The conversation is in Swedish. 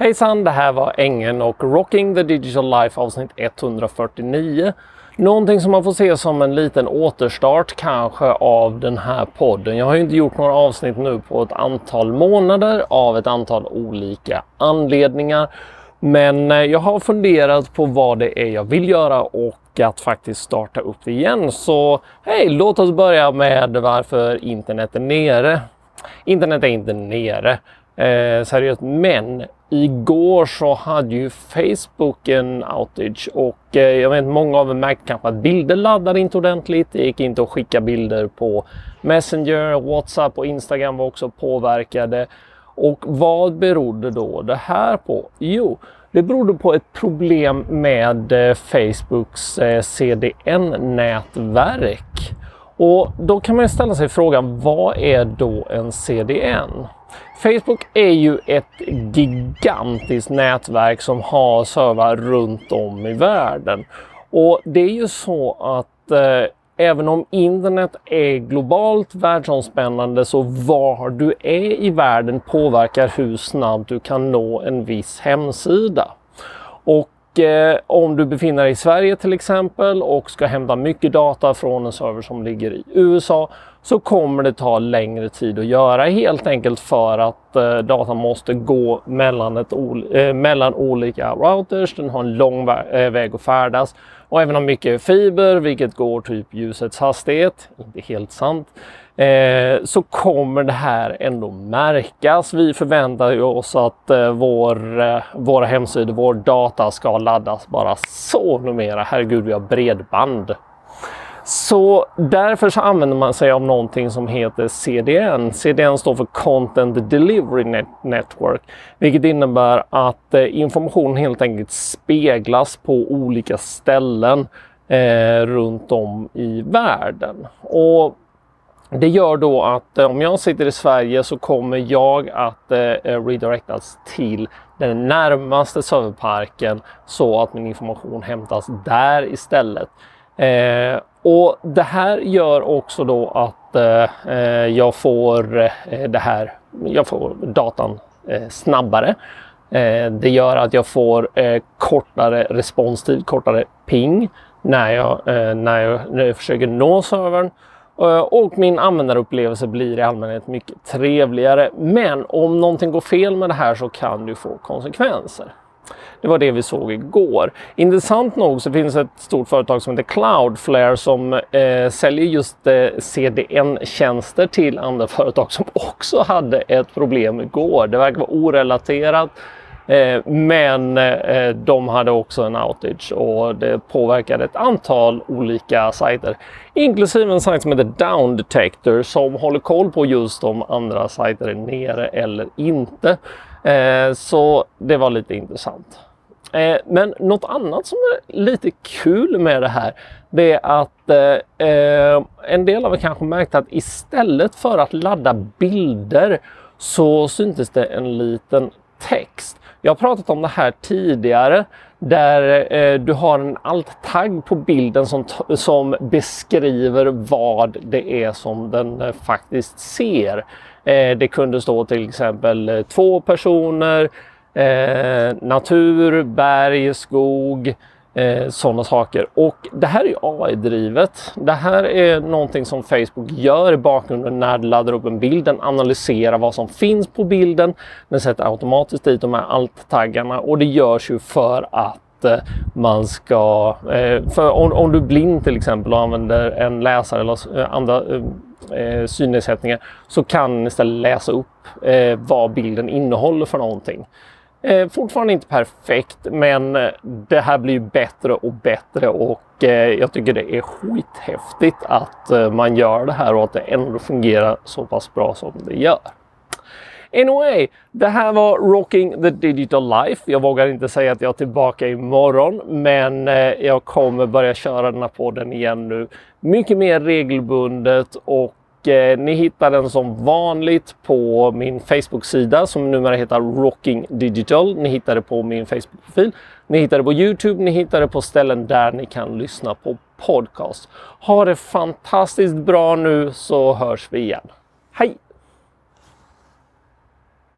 Hejsan, det här var Engen och Rocking the Digital Life avsnitt 149. Någonting som man får se som en liten återstart kanske av den här podden. Jag har ju inte gjort några avsnitt nu på ett antal månader av ett antal olika anledningar. Men eh, jag har funderat på vad det är jag vill göra och att faktiskt starta upp det igen. Så hej, låt oss börja med varför internet är nere. Internet är inte nere. Eh, seriöst. Men igår så hade ju Facebook en outage och eh, jag vet många av er märkte kanske att bilder laddade inte ordentligt. Det gick inte att skicka bilder på Messenger, WhatsApp och Instagram var också påverkade. Och vad berodde då det här på? Jo, det berodde på ett problem med eh, Facebooks eh, CDN-nätverk. Och då kan man ställa sig frågan, vad är då en CDN? Facebook är ju ett gigantiskt nätverk som har servrar runt om i världen. Och det är ju så att eh, även om internet är globalt världsomspännande så var du är i världen påverkar hur snabbt du kan nå en viss hemsida. Och eh, om du befinner dig i Sverige till exempel och ska hämta mycket data från en server som ligger i USA så kommer det ta längre tid att göra helt enkelt för att eh, datan måste gå mellan, ett, eh, mellan olika routers. Den har en lång vä eh, väg att färdas. Och även om mycket är fiber, vilket går typ ljusets hastighet, inte helt sant, eh, så kommer det här ändå märkas. Vi förväntar oss att eh, vår, eh, våra hemsidor, vår data ska laddas bara så numera. Herregud, vi har bredband. Så därför så använder man sig av någonting som heter CDN. CDN står för Content Delivery Network, vilket innebär att eh, information helt enkelt speglas på olika ställen eh, runt om i världen. Och det gör då att eh, om jag sitter i Sverige så kommer jag att eh, eh, redirectas till den närmaste serverparken så att min information hämtas där istället. Eh, och det här gör också då att eh, eh jag får eh, det här, jag får datan eh, snabbare. Eh, det gör att jag får kortare responstid, kortare ping när jag, när jag, när jag försöker nå servern. Eh, och min användarupplevelse blir i allmänhet mycket trevligare. Men om någonting går fel med det här så kan det få konsekvenser. Det var det vi såg igår. Intressant nog så finns ett stort företag som heter Cloudflare som eh, säljer just eh, CDN-tjänster till andra företag som också hade ett problem igår. Det verkar vara orelaterat. Eh, men eh, de hade också en outage och det påverkade ett antal olika sajter. Inklusive en sajt som heter Down Detector som håller koll på just om andra sajter är nere eller inte. Eh, så det var lite intressant. Men något annat som är lite kul med det här, det är att eh, en del av er kanske märkt att istället för att ladda bilder så syntes det en liten text. Jag har pratat om det här tidigare där eh, du har en alt-tagg på bilden som, som beskriver vad det är som den eh, faktiskt ser. Eh, det kunde stå till exempel eh, två personer, eh, natur, berg, skog, eh, sådana saker. Och det här är ju AI-drivet. Det här är någonting som Facebook gör i bakgrunden när det laddar upp en bild. Den analyserar vad som finns på bilden. Den sätter automatiskt dit de här alt-taggarna och det görs ju för att eh, man ska, eh, för om, om, du är blind till exempel och använder en läsare eller eh, andra eh, eh, synnedsättningar så kan den istället läsa upp eh, vad bilden innehåller för någonting. Eh, fortfarande inte perfekt, men eh, det här blir bättre och bättre och eh, jag tycker det är skithäftigt att eh, man gör det här och att det ändå fungerar så pass bra som det gör. Anyway, det här var Rocking the Digital Life. Jag vågar inte säga att jag är tillbaka imorgon, men eh, jag kommer börja köra den här podden igen nu mycket mer regelbundet och Eh, ni hittar den som vanligt på min Facebook-sida som numera heter Rocking Digital. Ni hittar det på min Facebook-profil. Ni hittar det på Youtube. Ni hittar det på ställen där ni kan lyssna på podcast. Ha det fantastiskt bra nu så hörs vi igen. Hej!